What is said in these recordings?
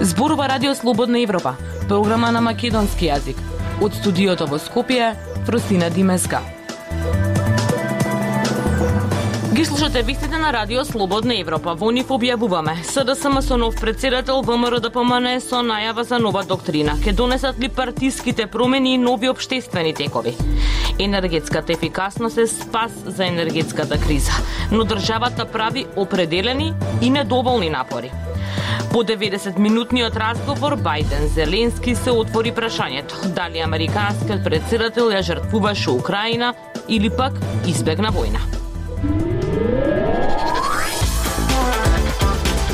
Зборува Радио Слободна Европа, програма на македонски јазик. Од студиото во Скопје, Фросина Димеска. Ги слушате вистите на Радио Слободна Европа. Во нив објавуваме. СДСМ со нов председател ВМРО да ДПМН со најава за нова доктрина. Ке донесат ли партиските промени и нови обштествени текови? Енергетската ефикасност е спас за енергетската криза, но државата прави определени и недоволни напори. По 90-минутниот разговор Бајден Зеленски се отвори прашањето дали американскиот председател ја жртвуваше Украина или пак избегна војна.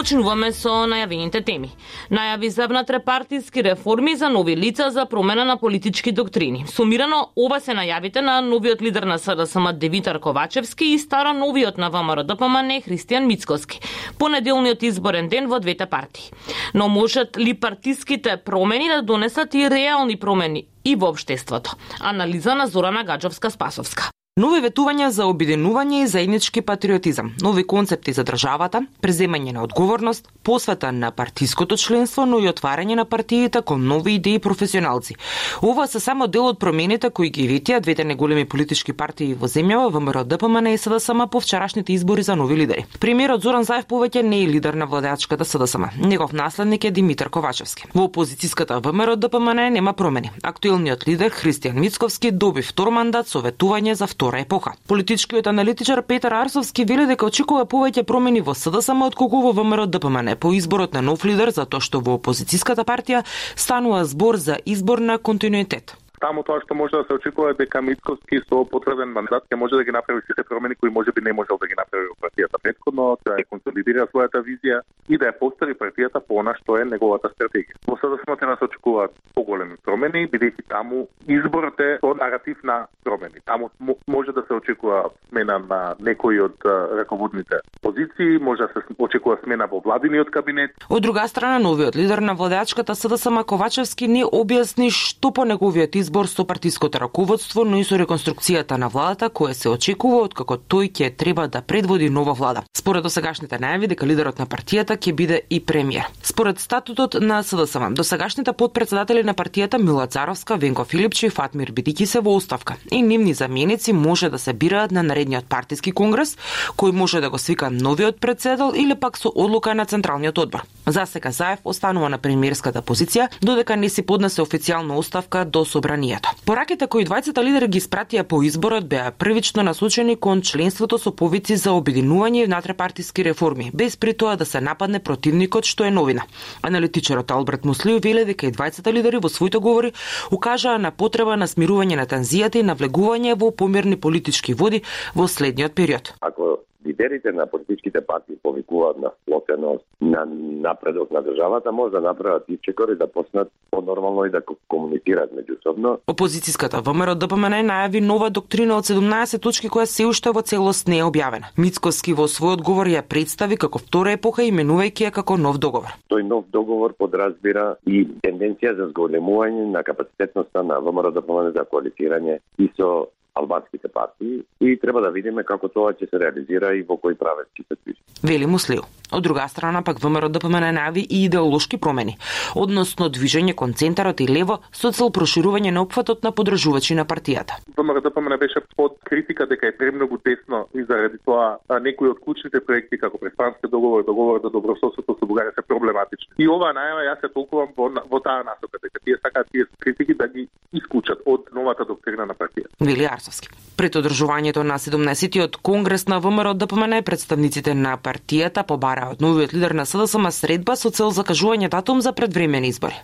Почнуваме со најавените теми. Најави за внатрепартиски реформи за нови лица за промена на политички доктрини. Сумирано, ова се најавите на новиот лидер на СДСМ Девитар Ковачевски и стара новиот на ВМРО ДПМН Христијан Мицкоски. Понеделниот изборен ден во двете партии. Но можат ли партиските промени да донесат и реални промени и во обштеството? Анализа на Зорана Гаджовска-Спасовска. Нови ветувања за обединување и заеднички патриотизам, нови концепти за државата, преземање на одговорност, посвета на партиското членство, но и отварање на партиите кон нови идеи и професионалци. Ова се само дел од промените кои ги витија двете неголеми политички партии во земјава, ВМРО ДПМН и СДСМ по вчерашните избори за нови лидери. Премиерот Зоран Заев повеќе не е лидер на владеачката СДСМ. Негов наследник е Димитар Ковачевски. Во опозицијската ВМРО ДПМН нема промени. Актуелниот лидер Христијан Мицковски доби втор мандат со ветување за втора епоха. Политичкиот аналитичар Петар Арсовски вели дека очекува повеќе промени во СДСМ отколку во ВМРО ДПМН по изборот на нов лидер затоа што во опозицијската партија станува збор за избор на континуитет. Таму тоа што може да се очекува дека Митковски со потребен мандат ќе може да ги направи сите промени кои може би не можел да ги направи во партијата предходно, да ја консолидира својата визија и да ја постави партијата по она што е неговата стратегија. Во СДСМ треба се очекуваат поголеми промени, бидејќи таму изборот е со наратив на промени. Таму може да се очекува смена на некои од раководните позиции, може да се очекува смена во владиниот кабинет. Од друга страна, новиот лидер на владеачката СДСМ Ковачевски не објасни што по неговиот избор избор со партиското раководство, но и со реконструкцијата на владата која се очекува од како тој ќе треба да предводи нова влада. Според досегашните најави дека лидерот на партијата ќе биде и премиер. Според статутот на СДСМ, досегашните подпредседатели на партијата Мила Царовска, Венко Филипчи и Фатмир Бидики се во оставка и нивни заменици може да се бираат на наредниот партиски конгрес, кој може да го свика новиот председател или пак со одлука на Централниот одбор. За сега Заев останува на премиерската позиција, додека не си поднесе официјална оставка до собрани собранието. Пораките кои двајцата лидери ги спратија по изборот беа првично насочени кон членството со повици за обединување и внатрепартиски реформи, без при тоа да се нападне противникот што е новина. Аналитичарот Алберт Муслиу веле дека и двајцата лидери во своите говори укажаа на потреба на смирување на танзијата и навлегување во помирни политички води во следниот период. Ако лидерите на политичките партии повикуваат на сплотеност, на напредок на државата, може да направат исчекори да почнат понормално и да комуницираат меѓусобно. Опозицијската ВМРО ДПМН најави нова доктрина од 17 точки која се уште во целост не е објавена. Мицковски во свој одговор ја представи како втора епоха именувајќи ја како нов договор. Тој нов договор подразбира и тенденција за зголемување на капацитетноста на ВМРО ДПМН за коалицирање и со албанските партии и треба да видиме како тоа ќе се реализира и во кој правец ќе се движи. Вели Муслио. Од друга страна пак ВМРО ДПМН најави и идеолошки промени, односно движење кон центарот и лево со цел проширување на опфатот на подржувачи на партијата. ВМРО ДПМН беше под критика дека е премногу десно и заради тоа некои од клучните проекти како преспански договор, договор за добрососедство со Бугарија се проблематични. И оваа најава јас се толкувам во, во таа насока дека тие сакаат тие критики да ги исклучат од новата доктрина на партијата. Вели Арсовски. Пред одржувањето на 17-тиот конгрес на ВМРО ДПМН представниците на партијата побара од новиот лидер на СДСМ средба со цел закажување датум за предвремени избори.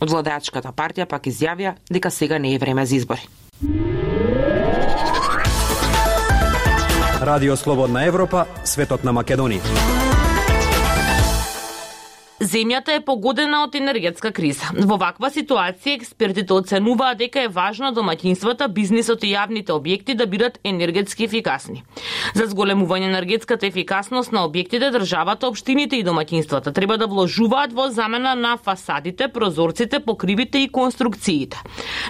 Од владеачката партија пак изјавија дека сега не е време за избори. Радио Слободна Европа, светот на Македонија. Земјата е погодена од енергетска криза. Во ваква ситуација експертите оценуваат дека е важно домаќинствата, бизнисот и јавните објекти да бидат енергетски ефикасни. За зголемување енергетската ефикасност на објектите, државата, општините и домаќинствата треба да вложуваат во замена на фасадите, прозорците, покривите и конструкциите.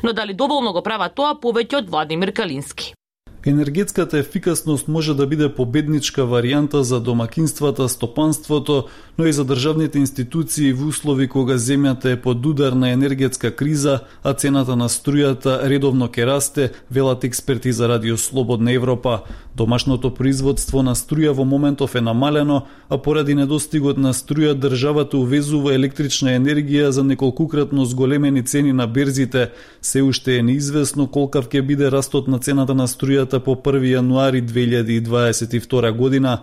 Но дали доволно го прават тоа повеќе од Владимир Калински? Енергетската ефикасност може да биде победничка варијанта за домакинствата, стопанството, но и за државните институции во услови кога земјата е под удар на енергетска криза, а цената на струјата редовно ке расте, велат експерти за Радио Слободна Европа. Домашното производство на струја во моментов е намалено, а поради недостигот на струја државата увезува електрична енергија за неколкукратно зголемени цени на берзите. Се уште е неизвестно колкав ќе биде растот на цената на струјата по 1 јануари 2022 година.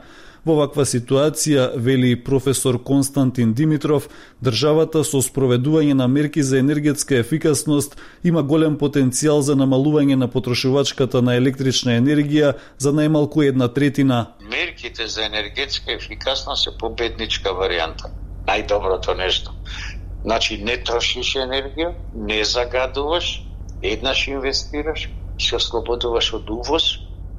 Во ваква ситуација, вели професор Константин Димитров, државата со спроведување на мерки за енергетска ефикасност има голем потенцијал за намалување на потрошувачката на електрична енергија за најмалку една третина. Мерките за енергетска ефикасност е победничка варијанта. Најдоброто нешто. Значи, не трошиш енергија, не загадуваш, еднаш инвестираш, се ослободуваш од увоз,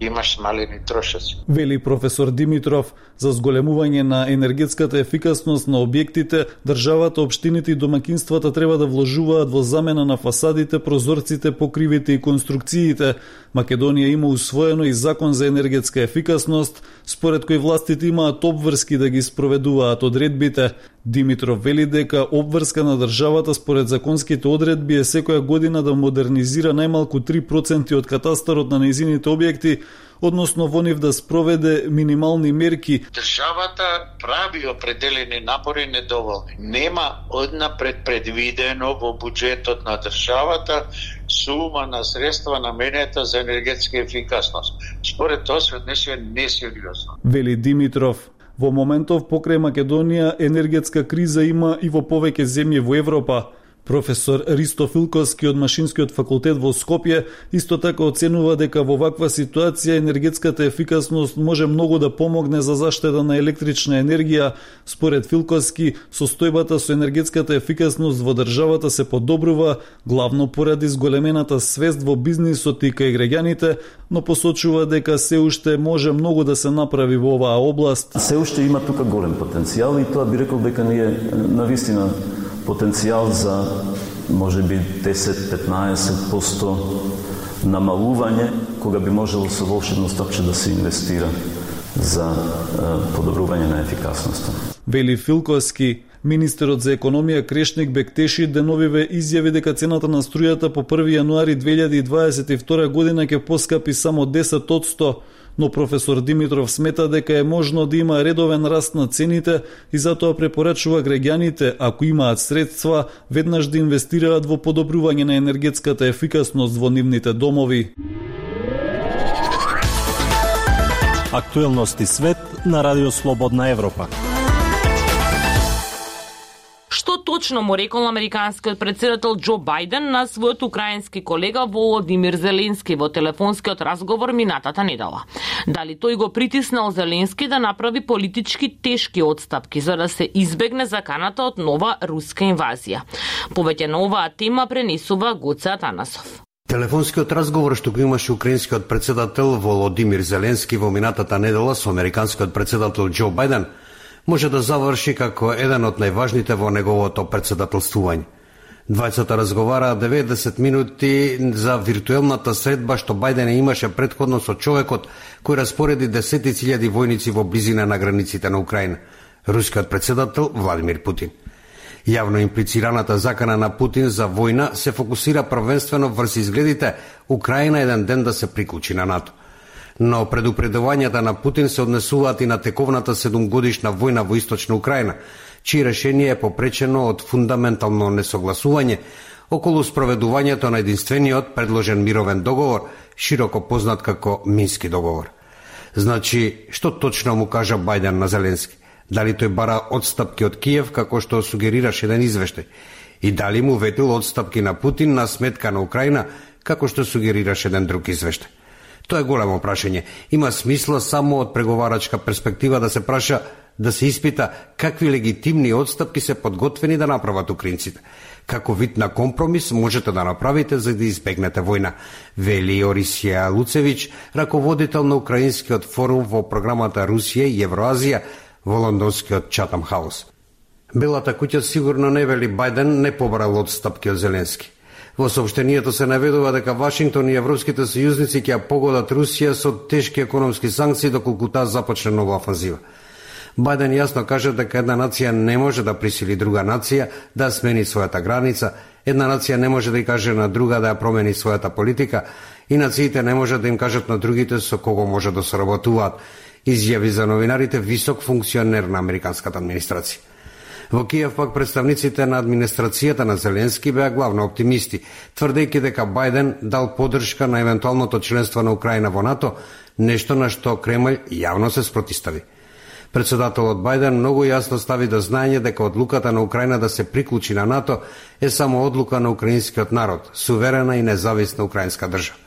имаш малени трошоци. Вели професор Димитров, за зголемување на енергетската ефикасност на објектите, државата, општините и домакинствата треба да вложуваат во замена на фасадите, прозорците, покривите и конструкциите. Македонија има усвоено и закон за енергетска ефикасност, според кој властите имаат обврски да ги спроведуваат одредбите. Димитров вели дека обврска на државата според законските одредби е секоја година да модернизира најмалку 3% од катастарот на нејзините објекти, односно во нив да спроведе минимални мерки. Државата прави определени напори недоволни. Нема однапред предвидено во буџетот на државата сума на средства наменета за енергетска ефикасност. Според тоа се однесува несериозно. Вели Димитров, Во моментов покрај Македонија енергетска криза има и во повеќе земји во Европа. Професор Ристо Филковски од Машинскиот факултет во Скопје исто така оценува дека во ваква ситуација енергетската ефикасност може многу да помогне за заштеда на електрична енергија. Според Филковски, состојбата со енергетската ефикасност во државата се подобрува, главно поради зголемената свест во бизнисот и кај граѓаните, но посочува дека се уште може многу да се направи во оваа област. Се уште има тука голем потенцијал и тоа би рекол дека ние на вистина потенцијал за може би 10-15% намалување кога би можело со волшебно стопче да се инвестира за подобрување на ефикасноста. Вели Филковски, Министерот за економија Крешник Бектеши деновиве изјави дека цената на струјата по 1 јануари 2022 година ќе поскапи само 10 но професор Димитров смета дека е можно да има редовен раст на цените и затоа препорачува граѓаните, ако имаат средства, веднаш да инвестираат во подобрување на енергетската ефикасност во нивните домови. Актуелности свет на Радио Слободна Европа Што точно му рекол американскиот председател Џо Бајден на својот украински колега Володимир Зеленски во телефонскиот разговор минатата недела. Дали тој го притиснал Зеленски да направи политички тешки одстапки за да се избегне заканата од нова руска инвазија. Повеќе на оваа тема пренесува Гоце Атанасов. Телефонскиот разговор што го имаше украинскиот председател Володимир Зеленски во минатата недела со американскиот председател Џо Бајден може да заврши како еден од најважните во неговото председателствување. Двајцата разговараа 90 минути за виртуелната средба што Бајден имаше предходно со човекот кој распореди десетици илјади војници во близина на границите на Украина, рускиот председател Владимир Путин. Јавно имплицираната закана на Путин за војна се фокусира првенствено врз изгледите Украина еден ден да се приклучи на НАТО – но предупредувањата на Путин се однесуваат и на тековната седумгодишна војна во источна Украина, чии решение е попречено од фундаментално несогласување околу спроведувањето на единствениот предложен мировен договор, широко познат како Мински договор. Значи, што точно му кажа Бајден на Зеленски? Дали тој бара одстапки од Киев, како што сугерираше еден извештај? И дали му ветил одстапки на Путин на сметка на Украина, како што сугерираше еден друг извештај? Тоа е големо прашање. Има смисла само од преговарачка перспектива да се праша да се испита какви легитимни одстапки се подготвени да направат украинците. Како вид на компромис можете да направите за да избегнете војна, вели Орисија Луцевиќ, раководител на Украинскиот форум во програмата Русија и Евроазија во лондонскиот Чатам Хаус. Белата куќа сигурно не вели Бајден не побрал одстапки од Зеленски. Во сообщението се наведува дека Вашингтон и европските сојузници ќе погодат Русија со тешки економски санкции доколку таа започне нова офанзива. Бајден јасно каже дека една нација не може да присили друга нација да смени својата граница, една нација не може да ја каже на друга да ја промени својата политика и нациите не може да им кажат на другите со кого може да соработуваат, изјави за новинарите висок функционер на американската администрација. Во Киев пак представниците на администрацијата на Зеленски беа главно оптимисти, тврдејќи дека Бајден дал подршка на евентуалното членство на Украина во НАТО, нешто на што Кремљ јавно се спротистави. Председателот Бајден многу јасно стави до знаење дека одлуката на Украина да се приклучи на НАТО е само одлука на украинскиот народ, суверена и независна украинска држава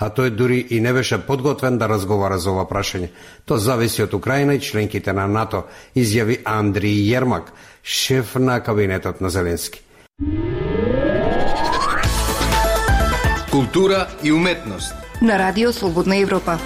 а тој дури и не беше подготвен да разговара за ова прашање. Тоа зависи од Украина и членките на НАТО, изјави Андри Јермак, шеф на кабинетот на Зеленски. Култура и уметност. На Радио Слободна Европа.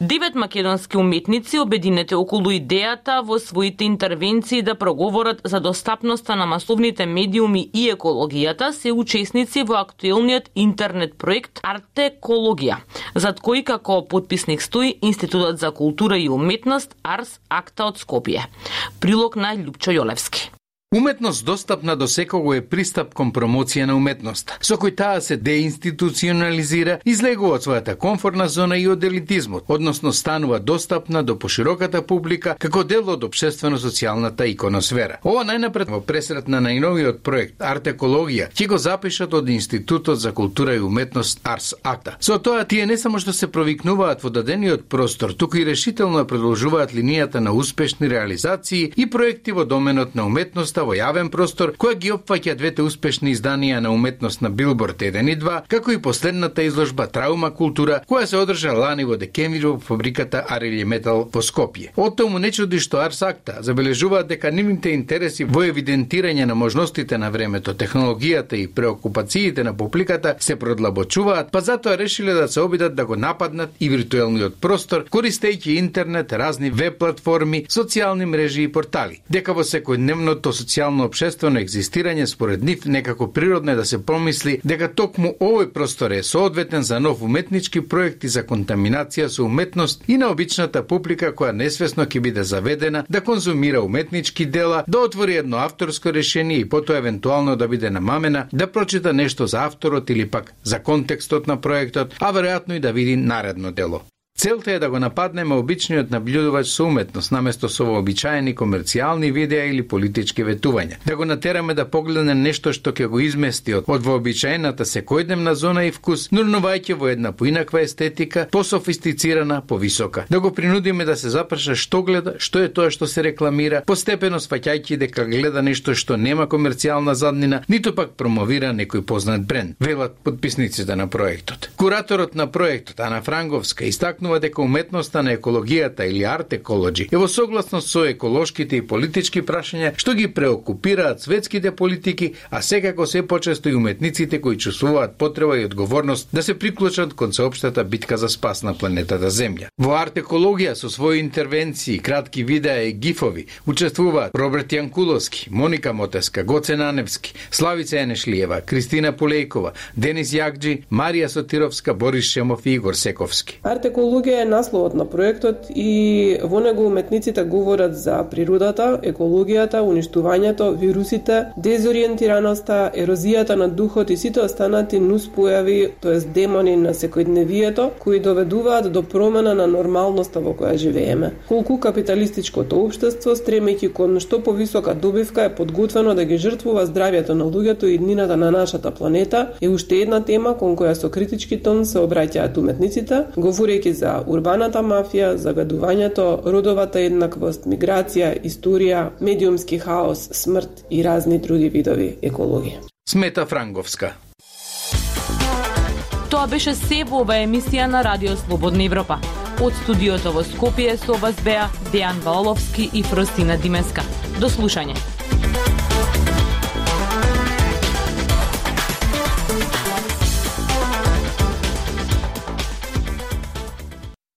Девет македонски уметници обединете околу идејата во своите интервенции да проговорат за достапноста на масовните медиуми и екологијата се учесници во актуелниот интернет проект Артекологија, зад кој како подписник стои Институтот за култура и уметност Арс Акта од Скопје. Прилог на Лјупчо Јолевски. Уметност достапна до секого е пристап кон промоција на уметност, со кој таа се деинституционализира, излегува од својата комфортна зона и од елитизмот, односно станува достапна до пошироката публика како дел од обштествено-социјалната иконосфера. Ова најнапред во пресрет на најновиот проект Артекологија ќе го запишат од Институтот за култура и уметност Арс Акта. Со тоа тие не само што се провикнуваат во дадениот простор, туку и решително продолжуваат линијата на успешни реализации и проекти во доменот на уметноста во јавен простор, која ги опфаќа двете успешни изданија на уметност на Билборд 1 и 2, како и последната изложба Траума култура, која се одржа лани во декември во фабриката Арели Метал во Скопје. Од тому не чуди што Арсакта забележуваат дека нивните интереси во евидентирање на можностите на времето, технологијата и преокупациите на публиката се продлабочуваат, па затоа решиле да се обидат да го нападнат и виртуелниот простор, користејќи интернет, разни веб платформи, социјални мрежи и портали. Дека во секојдневното социјално социјално обшествено екзистирање според нив некако природно е да се помисли дека токму овој простор е соодветен за нов уметнички проекти за контаминација со уметност и на обичната публика која несвесно ќе биде заведена да конзумира уметнички дела, да отвори едно авторско решение и потоа евентуално да биде намамена да прочита нешто за авторот или пак за контекстот на проектот, а веројатно и да види наредно дело. Целта е да го нападнеме обичниот набљудувач со уметност, наместо со вообичаени комерцијални видеа или политички ветувања. Да го натераме да погледне нешто што ќе го измести од, од вообичаената секојдневна зона и вкус, нурнувајќи во една поинаква естетика, пософистицирана, повисока. Да го принудиме да се запраша што гледа, што е тоа што се рекламира, постепено сваќајќи дека гледа нешто што нема комерцијална заднина, ниту пак промовира некој познат бренд, велат подписниците на проектот. Кураторот на проектот, Ана Франговска, истакна истакнува дека уметноста на екологијата или арт екологи е во согласност со еколошките и политички прашања што ги преокупираат светските политики, а секако се почесто и уметниците кои чувствуваат потреба и одговорност да се приклучат кон соопштата битка за спас на планетата Земја. Во арт екологија со своји интервенции, кратки видеа и гифови учествуваат Роберт Јанкуловски, Моника Мотеска, Гоце Наневски, Славица Енешлиева, Кристина Полејкова, Денис Јагджи, Марија Сотировска, Борис Шемов и Игор Сековски. Арт екологија е насловот на проектот и во него уметниците говорат за природата, екологијата, уништувањето, вирусите, дезориентираноста, ерозијата на духот и сите останати нуспојави, тоест демони на секојдневието, кои доведуваат до промена на нормалноста во која живееме. Колку капиталистичкото општество, стремејќи кон што повисока добивка е подготвено да ги жртвува здравјето на луѓето и днината на нашата планета, е уште една тема кон која со критички тон се обраќаат уметниците, говорејќи за за урбаната мафија, загадувањето, родовата еднаквост, миграција, историја, медиумски хаос, смрт и разни други видови екологија. Смета Франговска. Тоа беше се во оваа емисија на Радио Слободна Европа. Од студиото во Скопје со вас беа Дејан Валовски и Фростина Димеска. До слушање.